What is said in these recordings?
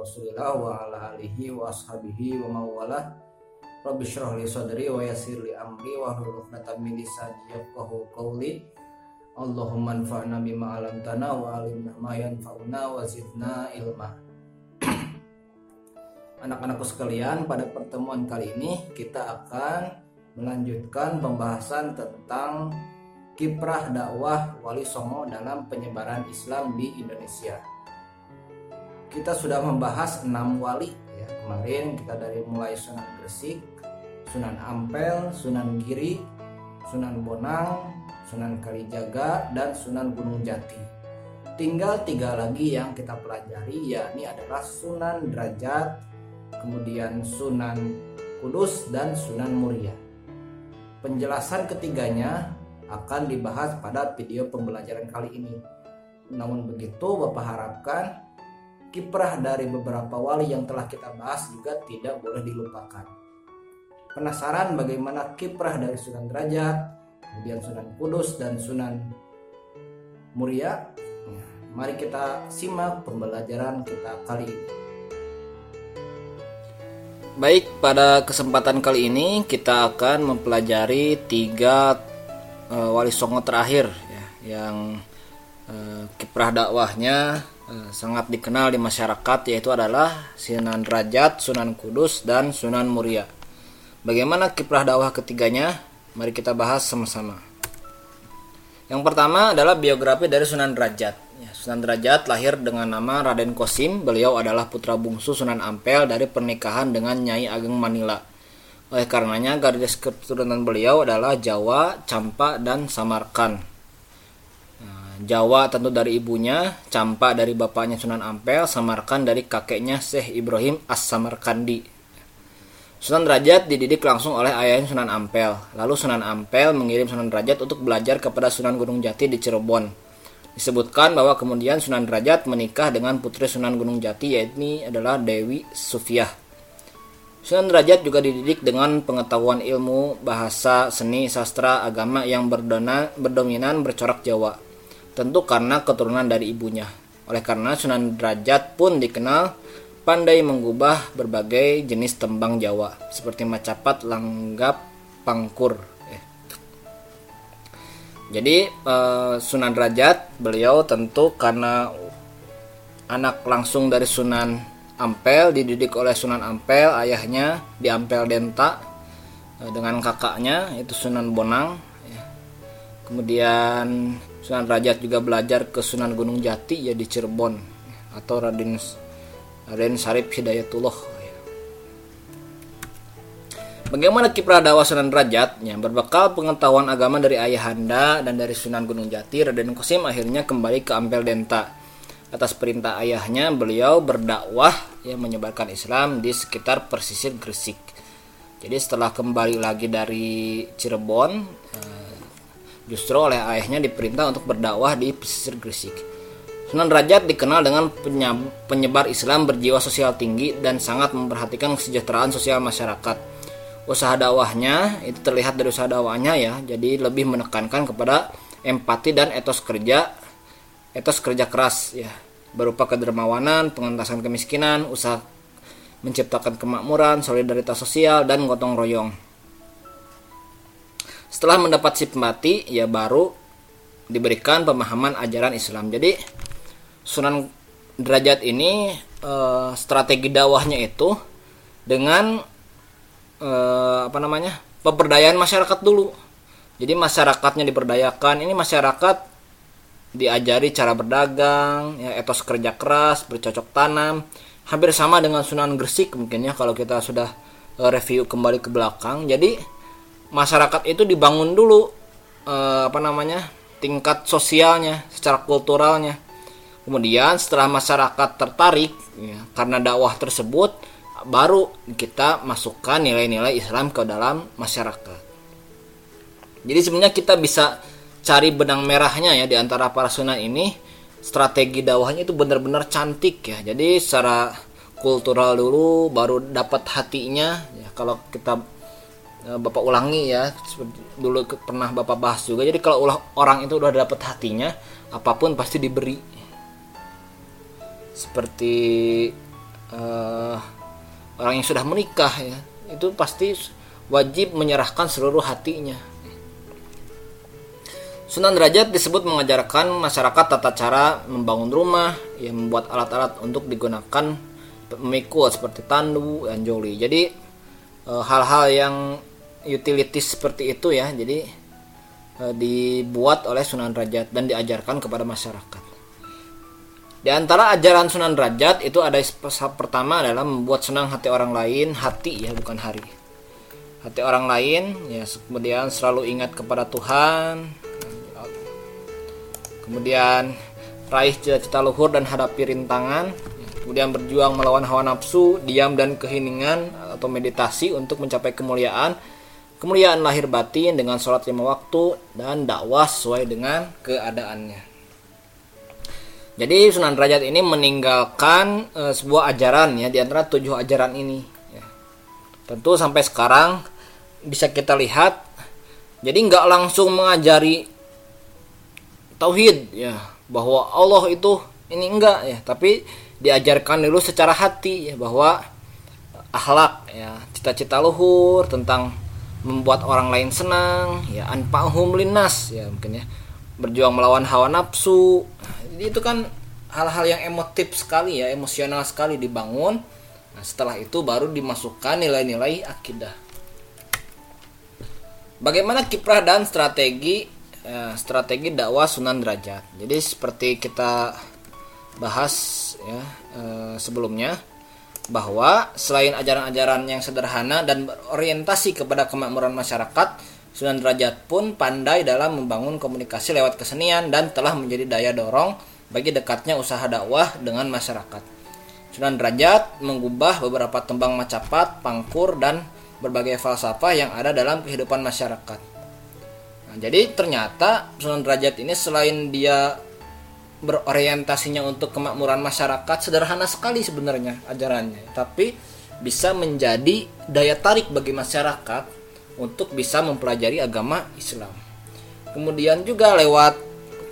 rasulillah Wa ala alihi wa ashabihi wa mawala Rabbi syrah li sadri wa yasir li amri Wa huluqnatan min lisani qawli. Allahumma anfa'na bima alamtana Wa alimna ma yanfa'una wa zidna ilma. Anak-anakku sekalian pada pertemuan kali ini kita akan melanjutkan pembahasan tentang kiprah dakwah Wali Songo dalam penyebaran Islam di Indonesia. Kita sudah membahas enam wali ya. Kemarin kita dari mulai Sunan Gresik, Sunan Ampel, Sunan Giri, Sunan Bonang, Sunan Kalijaga dan Sunan Gunung Jati. Tinggal tiga lagi yang kita pelajari yakni adalah Sunan Derajat, kemudian Sunan Kudus dan Sunan Muria. Penjelasan ketiganya akan dibahas pada video pembelajaran kali ini. Namun begitu, Bapak harapkan kiprah dari beberapa wali yang telah kita bahas juga tidak boleh dilupakan. Penasaran bagaimana kiprah dari Sunan Derajat, kemudian Sunan Kudus dan Sunan Muria? Ya, mari kita simak pembelajaran kita kali ini. Baik, pada kesempatan kali ini kita akan mempelajari tiga uh, wali songo terakhir ya, yang uh, kiprah dakwahnya sangat dikenal di masyarakat yaitu adalah Sunan Derajat, Sunan Kudus, dan Sunan Muria. Bagaimana kiprah dakwah ketiganya? Mari kita bahas sama-sama. Yang pertama adalah biografi dari Sunan Derajat. Ya, Sunan Derajat lahir dengan nama Raden Kosim. Beliau adalah putra bungsu Sunan Ampel dari pernikahan dengan Nyai Ageng Manila. Oleh karenanya garis keturunan beliau adalah Jawa, Campa, dan Samarkan. Jawa tentu dari ibunya, Campa dari bapaknya Sunan Ampel, Samarkan dari kakeknya Syekh Ibrahim As-Samarkandi. Sunan Derajat dididik langsung oleh ayahnya Sunan Ampel. Lalu Sunan Ampel mengirim Sunan Derajat untuk belajar kepada Sunan Gunung Jati di Cirebon. Disebutkan bahwa kemudian Sunan Derajat menikah dengan putri Sunan Gunung Jati yaitu adalah Dewi Sufiah. Sunan Derajat juga dididik dengan pengetahuan ilmu, bahasa, seni, sastra, agama yang berdona, berdominan bercorak Jawa. Tentu karena keturunan dari ibunya. Oleh karena Sunan Derajat pun dikenal pandai mengubah berbagai jenis tembang Jawa seperti macapat, langgap, pangkur, jadi uh, Sunan Derajat beliau tentu karena anak langsung dari Sunan Ampel dididik oleh Sunan Ampel ayahnya di Ampel Denta uh, dengan kakaknya itu Sunan Bonang. Kemudian Sunan Derajat juga belajar ke Sunan Gunung Jati ya di Cirebon atau Raden Raden Sarip Hidayatullah Bagaimana kiprah dakwah Sunan Derajat? Ya, berbekal pengetahuan agama dari ayahanda dan dari Sunan Gunung Jati, Raden Kosim akhirnya kembali ke Ampel Denta. Atas perintah ayahnya, beliau berdakwah yang menyebarkan Islam di sekitar pesisir Gresik. Jadi setelah kembali lagi dari Cirebon, eh, justru oleh ayahnya diperintah untuk berdakwah di pesisir Gresik. Sunan Derajat dikenal dengan penyebar Islam berjiwa sosial tinggi dan sangat memperhatikan kesejahteraan sosial masyarakat. Usaha dakwahnya itu terlihat dari usaha dakwahnya ya jadi lebih menekankan kepada empati dan etos kerja etos kerja keras ya. Berupa kedermawanan pengentasan kemiskinan usaha menciptakan kemakmuran solidaritas sosial dan gotong royong setelah mendapat simpati ya baru diberikan pemahaman ajaran Islam. Jadi Sunan Derajat ini eh, strategi dakwahnya itu dengan eh, apa namanya pemberdayaan masyarakat dulu. Jadi masyarakatnya diberdayakan. Ini masyarakat diajari cara berdagang ya etos kerja keras bercocok tanam. Hampir sama dengan Sunan Gresik mungkin ya kalau kita sudah eh, review kembali ke belakang. Jadi masyarakat itu dibangun dulu eh, apa namanya tingkat sosialnya secara kulturalnya Kemudian setelah masyarakat tertarik ya, karena dakwah tersebut baru kita masukkan nilai-nilai Islam ke dalam masyarakat. Jadi sebenarnya kita bisa cari benang merahnya ya di antara para sunan ini strategi dakwahnya itu benar-benar cantik ya. Jadi secara kultural dulu baru dapat hatinya ya kalau kita Bapak ulangi ya dulu pernah Bapak bahas juga. Jadi kalau ulah orang itu udah dapat hatinya apa pun pasti diberi. Seperti uh, orang yang sudah menikah ya itu pasti wajib menyerahkan seluruh hatinya Sunan Derajat disebut mengajarkan masyarakat tata cara membangun rumah, yang membuat alat-alat untuk digunakan memikul seperti tandu dan joli. Jadi e, hal-hal yang utilities seperti itu ya, jadi e, dibuat oleh Sunan Derajat dan diajarkan kepada masyarakat. Di antara ajaran Sunan Derajat itu ada pertama adalah membuat senang hati orang lain, hati ya bukan hari. Hati orang lain ya kemudian selalu ingat kepada Tuhan. Kemudian raih cita-cita luhur dan hadapi rintangan. Kemudian berjuang melawan hawa nafsu, diam dan keheningan atau meditasi untuk mencapai kemuliaan. Kemuliaan lahir batin dengan sholat lima waktu dan dakwah sesuai dengan keadaannya. Jadi Sunan Derajat ini meninggalkan e, sebuah ajaran ya di antara tujuh ajaran ini. Ya. Tentu sampai sekarang bisa kita lihat, jadi nggak langsung mengajari tauhid ya bahwa Allah itu ini enggak ya, tapi diajarkan dulu secara hati ya bahwa akhlak ya cita-cita luhur tentang membuat orang lain senang ya anpa'hum linnas ya mungkin ya. Berjuang melawan hawa nafsu. Itu kan hal-hal yang emotif sekali ya emosional sekali dibangun. Nah setelah itu baru dimasukkan nilai-nilai akidah. Bagaimana kiprah dan strategi eh, strategi dakwah Sunan Derajat? Jadi seperti kita bahas ya eh, sebelumnya bahwa selain ajaran-ajaran yang sederhana dan berorientasi kepada kemakmuran masyarakat Sunan Derajat pun pandai dalam membangun komunikasi lewat kesenian dan telah menjadi daya dorong bagi dekatnya usaha dakwah dengan masyarakat. Sunan Derajat mengubah beberapa tembang macapat, pangkur, dan berbagai falsafah yang ada dalam kehidupan masyarakat. Nah, jadi ternyata Sunan Derajat ini selain dia berorientasinya untuk kemakmuran masyarakat sederhana sekali sebenarnya ajarannya, tapi bisa menjadi daya tarik bagi masyarakat untuk bisa mempelajari agama Islam. Kemudian juga lewat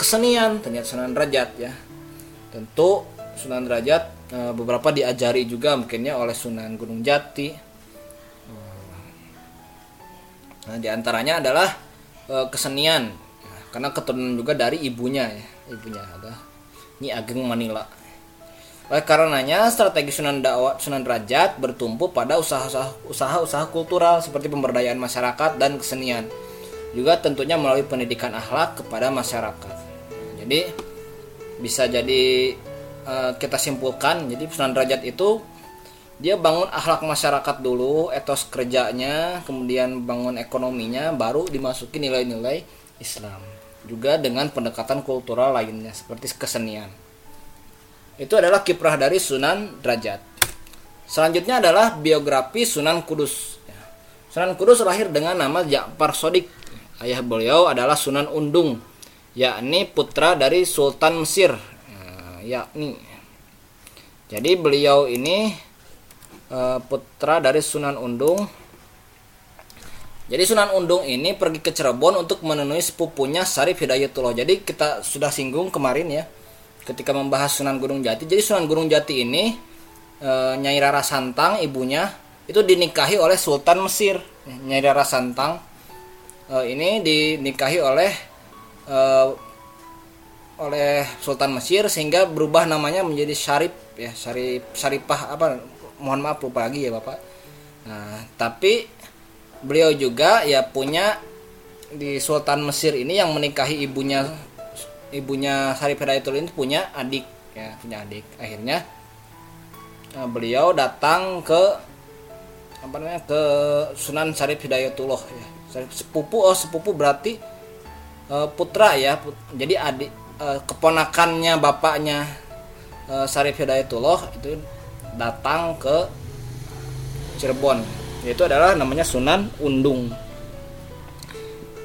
kesenian ternyata Sunan Derajat ya. Tentu Sunan Derajat e, beberapa diajari juga mungkinnya oleh Sunan Gunung Jati. Nah, di antaranya adalah e, kesenian karena keturunan juga dari ibunya ya, ibunya ada Nyi Ageng Manila. Oleh karenanya, strategi Sunan Dakwah Sunan Derajat bertumpu pada usaha-usaha kultural seperti pemberdayaan masyarakat dan kesenian. Juga tentunya melalui pendidikan akhlak kepada masyarakat. Jadi bisa jadi uh, kita simpulkan, jadi Sunan Derajat itu dia bangun akhlak masyarakat dulu, etos kerjanya, kemudian bangun ekonominya, baru dimasuki nilai-nilai Islam. Juga dengan pendekatan kultural lainnya seperti kesenian. Itu adalah kiprah dari Sunan Derajat. Selanjutnya adalah biografi Sunan Kudus. Sunan Kudus lahir dengan nama Ja'far Sodik. Ayah beliau adalah Sunan Undung, yakni putra dari Sultan Mesir. Nah, yakni. Jadi beliau ini uh, putra dari Sunan Undung. Jadi Sunan Undung ini pergi ke Cirebon untuk menemui sepupunya Sarif Hidayatullah. Jadi kita sudah singgung kemarin ya ketika membahas Sunan Gunung Jati. Jadi Sunan Gunung Jati ini e, Nyai Rara Santang ibunya itu dinikahi oleh Sultan Mesir. Nyai Rara Santang e, ini dinikahi oleh e, oleh Sultan Mesir sehingga berubah namanya menjadi Syarif ya Syarif Syaripah apa mohon maaf lupa lagi ya Bapak. Nah, tapi beliau juga ya punya di Sultan Mesir ini yang menikahi ibunya ibunya Sarif Hidayatul ini punya adik ya punya adik. Akhirnya nah, beliau datang ke apa namanya ke Sunan Sarif Hidayatullah ya. Sarif sepupu oh sepupu berarti uh, putra ya. Put, jadi adik uh, keponakannya bapaknya uh, Sarif Hidayatullah itu datang ke Cirebon yaitu adalah namanya Sunan Undung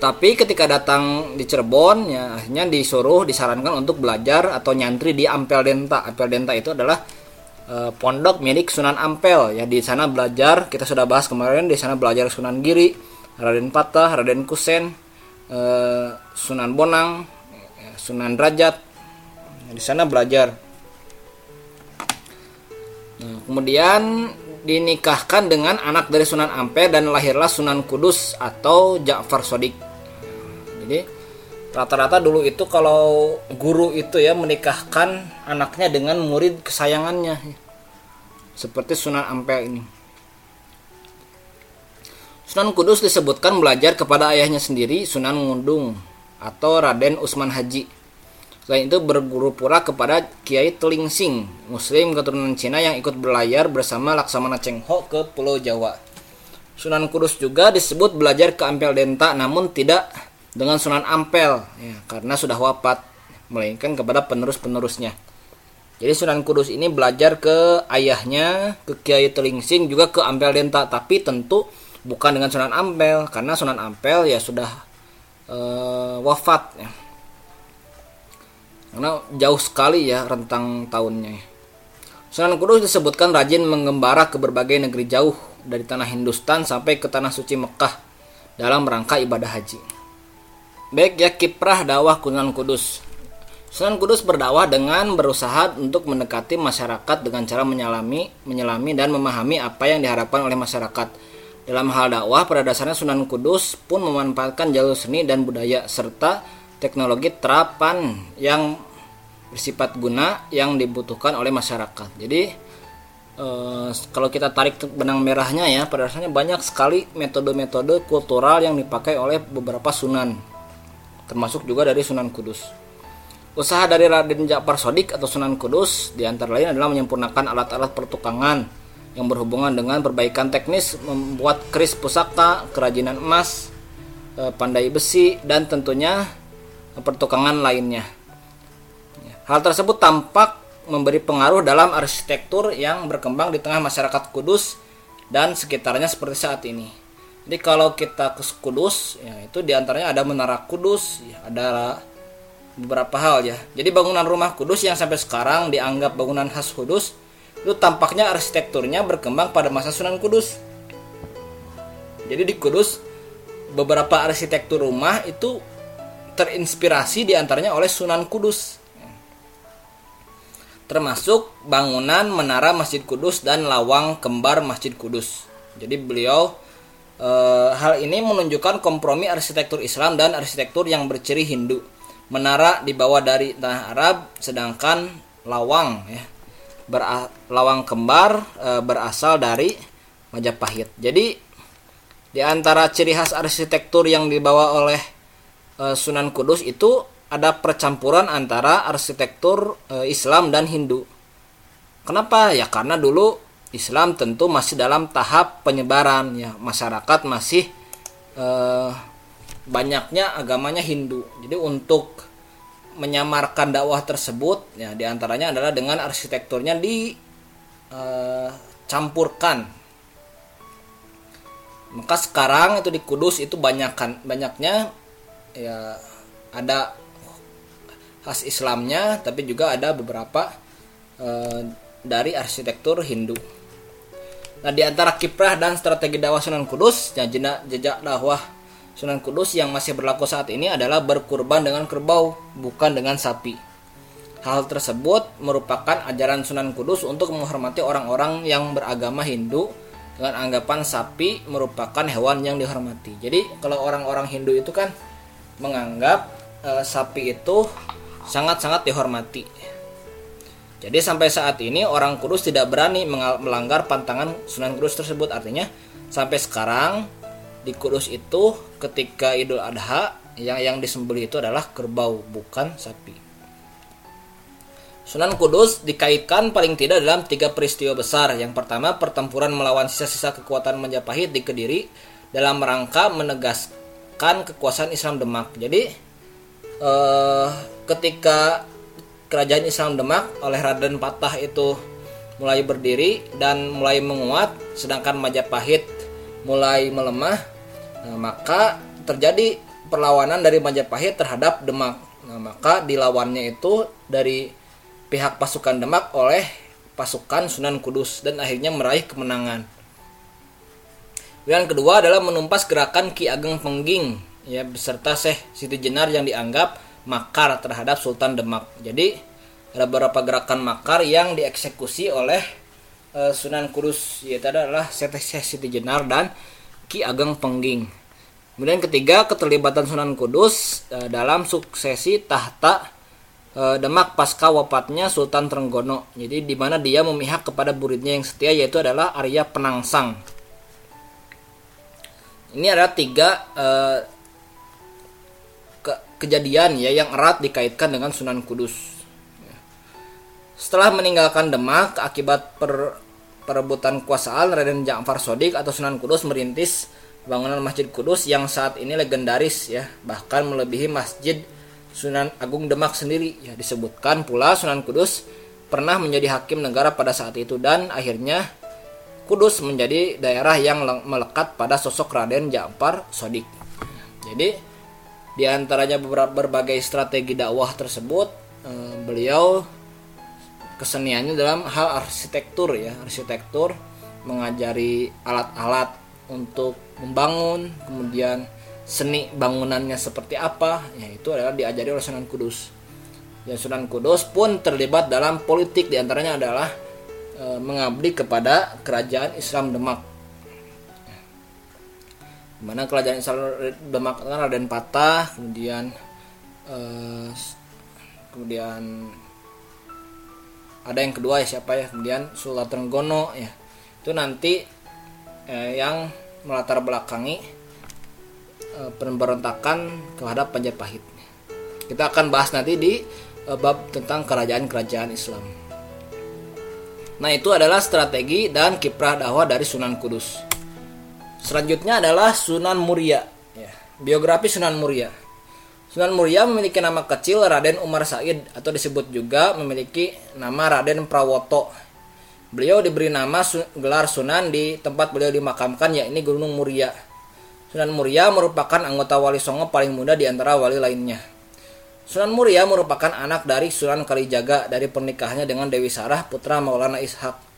tapi ketika datang di Cirebon ya akhirnya disuruh disarankan untuk belajar atau nyantri di Ampel Denta. Ampel Denta itu adalah e, pondok milik Sunan Ampel ya di sana belajar kita sudah bahas kemarin di sana belajar Sunan Giri, Raden Patah, Raden Kusen, e, Sunan Bonang, ya, Sunan Derajat. di sana belajar. Nah, kemudian dinikahkan dengan anak dari Sunan Ampel dan lahirlah Sunan Kudus atau Ja'far Sodik jadi rata-rata dulu itu kalau guru itu ya menikahkan anaknya dengan murid kesayangannya. Seperti Sunan Ampel ini. Sunan Kudus disebutkan belajar kepada ayahnya sendiri Sunan Ngundung atau Raden Usman Haji Selain itu berguru pula kepada Kiai Telingsing, muslim keturunan Cina yang ikut berlayar bersama Laksamana Cheng Ho ke Pulau Jawa. Sunan Kudus juga disebut belajar ke Ampel Denta namun tidak dengan Sunan Ampel ya, karena sudah wafat melainkan kepada penerus-penerusnya. Jadi Sunan Kudus ini belajar ke ayahnya, ke Kiai Telingsing juga ke Ampel Denta, tapi tentu bukan dengan Sunan Ampel karena Sunan Ampel ya sudah e, wafat ya. Karena jauh sekali ya rentang tahunnya. Sunan Kudus disebutkan rajin mengembara ke berbagai negeri jauh dari tanah Hindustan sampai ke tanah suci Mekah dalam rangka ibadah haji. Baik ya kiprah dakwah Sunan Kudus. Sunan Kudus berdakwah dengan berusaha untuk mendekati masyarakat dengan cara menyelami, menyelami dan memahami apa yang diharapkan oleh masyarakat. Dalam hal dakwah, pada dasarnya Sunan Kudus pun memanfaatkan jalur seni dan budaya serta teknologi terapan yang bersifat guna yang dibutuhkan oleh masyarakat. Jadi eh, kalau kita tarik benang merahnya ya, pada dasarnya banyak sekali metode-metode kultural yang dipakai oleh beberapa sunan termasuk juga dari Sunan Kudus. Usaha dari Raden Ja'far Sodik atau Sunan Kudus di antara lain adalah menyempurnakan alat-alat pertukangan yang berhubungan dengan perbaikan teknis, membuat keris pusaka, kerajinan emas, eh, pandai besi, dan tentunya pertukangan lainnya. Hal tersebut tampak memberi pengaruh dalam arsitektur yang berkembang di tengah masyarakat Kudus dan sekitarnya seperti saat ini. Jadi kalau kita ke Kudus, ya itu di antaranya ada Menara Kudus, ya, ada beberapa hal ya. Jadi bangunan rumah Kudus yang sampai sekarang dianggap bangunan khas Kudus, itu tampaknya arsitekturnya berkembang pada masa Sunan Kudus. Jadi di Kudus beberapa arsitektur rumah itu terinspirasi di antaranya oleh Sunan Kudus. Termasuk bangunan menara Masjid Kudus dan lawang kembar Masjid Kudus. Jadi beliau E, hal ini menunjukkan kompromi arsitektur Islam dan arsitektur yang berciri Hindu. Menara dibawa dari tanah Arab, sedangkan lawang ya ber lawang kembar e, berasal dari Majapahit. Jadi di antara ciri khas arsitektur yang dibawa oleh e, Sunan Kudus itu ada percampuran antara arsitektur e, Islam dan Hindu. Kenapa? Ya karena dulu Islam tentu masih dalam tahap penyebaran ya masyarakat masih eh, banyaknya agamanya Hindu jadi untuk menyamarkan dakwah tersebut ya di antaranya adalah dengan arsitekturnya dicampurkan eh, maka sekarang itu di Kudus itu banyakkan banyaknya ya ada khas Islamnya tapi juga ada beberapa eh, dari arsitektur Hindu Nah, di antara kiprah dan strategi dakwah Sunan Kudus, ya jejak dakwah Sunan Kudus yang masih berlaku saat ini adalah berkurban dengan kerbau, bukan dengan sapi. Hal tersebut merupakan ajaran Sunan Kudus untuk menghormati orang-orang yang beragama Hindu dengan anggapan sapi merupakan hewan yang dihormati. Jadi, kalau orang-orang Hindu itu kan menganggap e, sapi itu sangat-sangat dihormati. Jadi sampai saat ini orang Kudus tidak berani melanggar pantangan Sunan Kudus tersebut. Artinya sampai sekarang di Kudus itu ketika Idul Adha yang yang disembelih itu adalah kerbau bukan sapi. Sunan Kudus dikaitkan paling tidak dalam tiga peristiwa besar. Yang pertama pertempuran melawan sisa-sisa kekuatan Majapahit di Kediri dalam rangka menegaskan kekuasaan Islam Demak. Jadi eh, ketika kerajaan Islam Demak oleh Raden Patah itu mulai berdiri dan mulai menguat sedangkan Majapahit mulai melemah nah, maka terjadi perlawanan dari Majapahit terhadap Demak nah, maka dilawannya itu dari pihak pasukan Demak oleh pasukan Sunan Kudus dan akhirnya meraih kemenangan yang kedua adalah menumpas gerakan Ki Ageng Pengging ya beserta Syekh Siti Jenar yang dianggap makar terhadap Sultan Demak. Jadi ada beberapa gerakan makar yang dieksekusi oleh uh, Sunan Kudus yaitu adalah Syekh Siti Jenar dan Ki Ageng Pengging. Kemudian ketiga keterlibatan Sunan Kudus uh, dalam suksesi tahta uh, Demak pasca wafatnya Sultan Trenggono. Jadi di mana dia memihak kepada muridnya yang setia yaitu adalah Arya Penangsang. Ini adalah tiga uh, ke kejadian ya yang erat dikaitkan dengan Sunan Kudus. Setelah meninggalkan Demak akibat per, perebutan kuasaan Raden Ja'far Sodik atau Sunan Kudus merintis bangunan Masjid Kudus yang saat ini legendaris ya, bahkan melebihi Masjid Sunan Agung Demak sendiri. Ya, disebutkan pula Sunan Kudus pernah menjadi hakim negara pada saat itu dan akhirnya Kudus menjadi daerah yang melekat pada sosok Raden Ja'far Sodik. Jadi di antaranya beberapa berbagai strategi dakwah tersebut, eh, beliau keseniannya dalam hal arsitektur ya arsitektur mengajari alat-alat untuk membangun kemudian seni bangunannya seperti apa ya itu adalah diajari oleh Sunan Kudus dan Sunan Kudus pun terlibat dalam politik di antaranya adalah e, mengabdi kepada kerajaan Islam Demak. Mana kerajaan Islam Demak kan Raden Patah kemudian e, kemudian ada yang kedua ya siapa ya? Kemudian Sultan Trenggono ya. Itu nanti eh, yang melatar belakangi eh, pemberontakan terhadap Majapahit kita akan bahas nanti di eh, bab tentang kerajaan-kerajaan Islam nah itu adalah strategi dan kiprah dakwah dari Sunan Kudus selanjutnya adalah Sunan Muria ya. biografi Sunan Muria Sunan Muria memiliki nama kecil Raden Umar Said atau disebut juga memiliki nama Raden Prawoto. Beliau diberi nama gelar Sunan di tempat beliau dimakamkan yakni Gunung Muria. Sunan Muria merupakan anggota Wali Songo paling muda di antara wali lainnya. Sunan Muria merupakan anak dari Sunan Kalijaga dari pernikahannya dengan Dewi Sarah putra Maulana Ishak.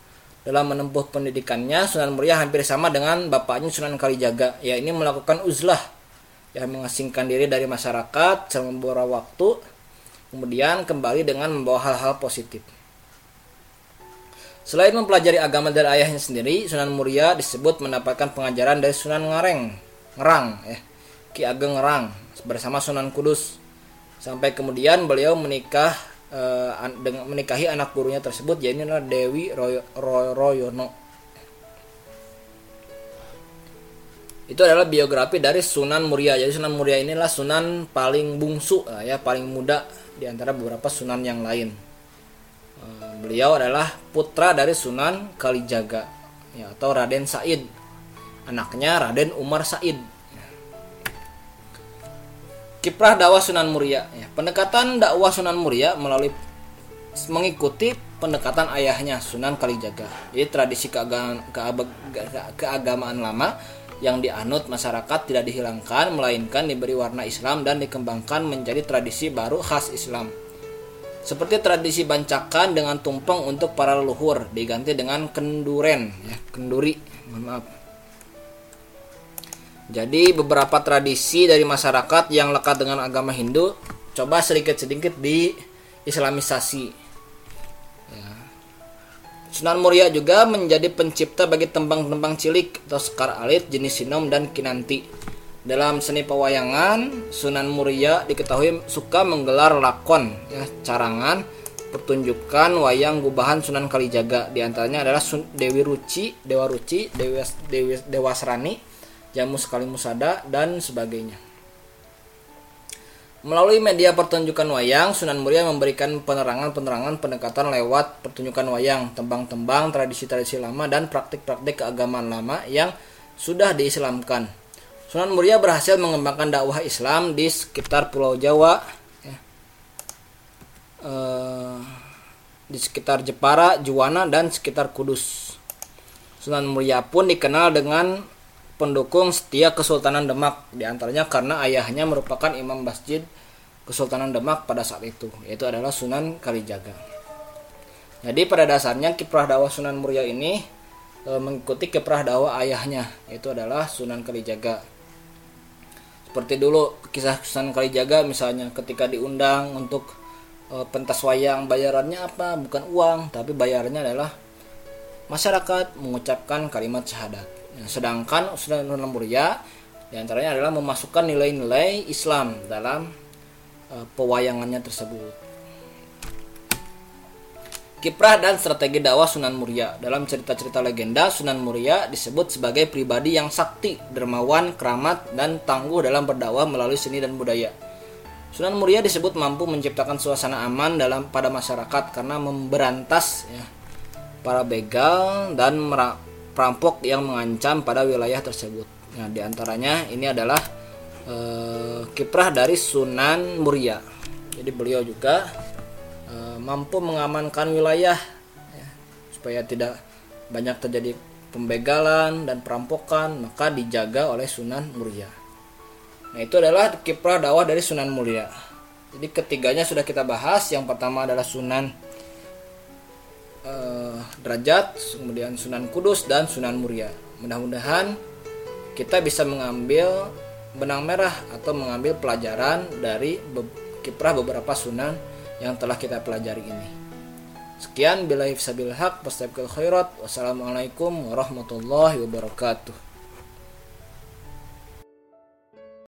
Dalam menempuh pendidikannya, Sunan Muria hampir sama dengan bapaknya Sunan Kalijaga, yakni melakukan uzlah yang mengasingkan diri dari masyarakat selama beberapa waktu kemudian kembali dengan membawa hal-hal positif Selain mempelajari agama dari ayahnya sendiri, Sunan Muria disebut mendapatkan pengajaran dari Sunan Ngareng, Ngerang, ya, Ki Ageng Ngerang bersama Sunan Kudus. Sampai kemudian beliau menikah eh, dengan menikahi anak gurunya tersebut yaitu Dewi Roy, Roy, Royono. itu adalah biografi dari Sunan Muria. Jadi Sunan Muria inilah Sunan paling bungsu ya, paling muda di antara beberapa Sunan yang lain. Eh, beliau adalah putra dari Sunan Kalijaga ya, atau Raden Said. Anaknya Raden Umar Said. Kiprah dakwah Sunan Muria. Ya, pendekatan dakwah Sunan Muria melalui mengikuti pendekatan ayahnya Sunan Kalijaga. Jadi tradisi keagamaan, keagamaan lama yang dianut masyarakat tidak dihilangkan melainkan diberi warna Islam dan dikembangkan menjadi tradisi baru khas Islam. Seperti tradisi bancakan dengan tumpeng untuk para leluhur diganti dengan kenduren ya, kenduri. Maaf. Jadi beberapa tradisi dari masyarakat yang lekat dengan agama Hindu coba sedikit-sedikit di islamisasi Sunan Muria juga menjadi pencipta bagi tembang-tembang cilik atau sekar alit jenis sinom dan kinanti. Dalam seni pewayangan, Sunan Muria diketahui suka menggelar lakon, ya, carangan, pertunjukan wayang gubahan Sunan Kalijaga. Di antaranya adalah Dewi Ruci, Dewa Ruci, Dewi, Dewi Dewasrani, Jamus Kalimusada, dan sebagainya. Melalui media pertunjukan wayang, Sunan Muria memberikan penerangan-penerangan pendekatan lewat pertunjukan wayang, tembang-tembang, tradisi-tradisi lama, dan praktik-praktik keagamaan lama yang sudah diislamkan. Sunan Muria berhasil mengembangkan dakwah Islam di sekitar Pulau Jawa, eh, di sekitar Jepara, Juwana dan sekitar Kudus. Sunan Muria pun dikenal dengan pendukung setia Kesultanan Demak di antaranya karena ayahnya merupakan imam masjid Kesultanan Demak pada saat itu yaitu adalah Sunan Kalijaga. Jadi pada dasarnya kiprah dakwah Sunan Muria ini e, mengikuti kiprah dakwah ayahnya yaitu adalah Sunan Kalijaga. Seperti dulu kisah Sunan Kalijaga misalnya ketika diundang untuk e, pentas wayang bayarannya apa? Bukan uang, tapi bayarannya adalah masyarakat mengucapkan kalimat syahadat. Nah, sedangkan Sunan Muria di antaranya adalah memasukkan nilai-nilai Islam dalam e, pewayangannya tersebut. Kiprah dan strategi dakwah Sunan Muria. Dalam cerita-cerita legenda, Sunan Muria disebut sebagai pribadi yang sakti, dermawan, keramat, dan tangguh dalam berdakwah melalui seni dan budaya. Sunan Muria disebut mampu menciptakan suasana aman dalam pada masyarakat karena memberantas ya, para begal dan perampok yang mengancam pada wilayah tersebut. Nah, di antaranya ini adalah eh, kiprah dari Sunan Muria. Jadi beliau juga Eh, mampu mengamankan wilayah ya, supaya tidak banyak terjadi pembegalan dan perampokan maka dijaga oleh Sunan Muria. Nah itu adalah kiprah dakwah dari Sunan Muria. Jadi ketiganya sudah kita bahas. Yang pertama adalah Sunan uh, Derajat, kemudian Sunan Kudus dan Sunan Muria. Mudah-mudahan kita bisa mengambil benang merah atau mengambil pelajaran dari be kiprah beberapa sunan yang telah kita pelajari ini. Sekian bila hifsabil haq, khairat. Wassalamualaikum warahmatullahi wabarakatuh.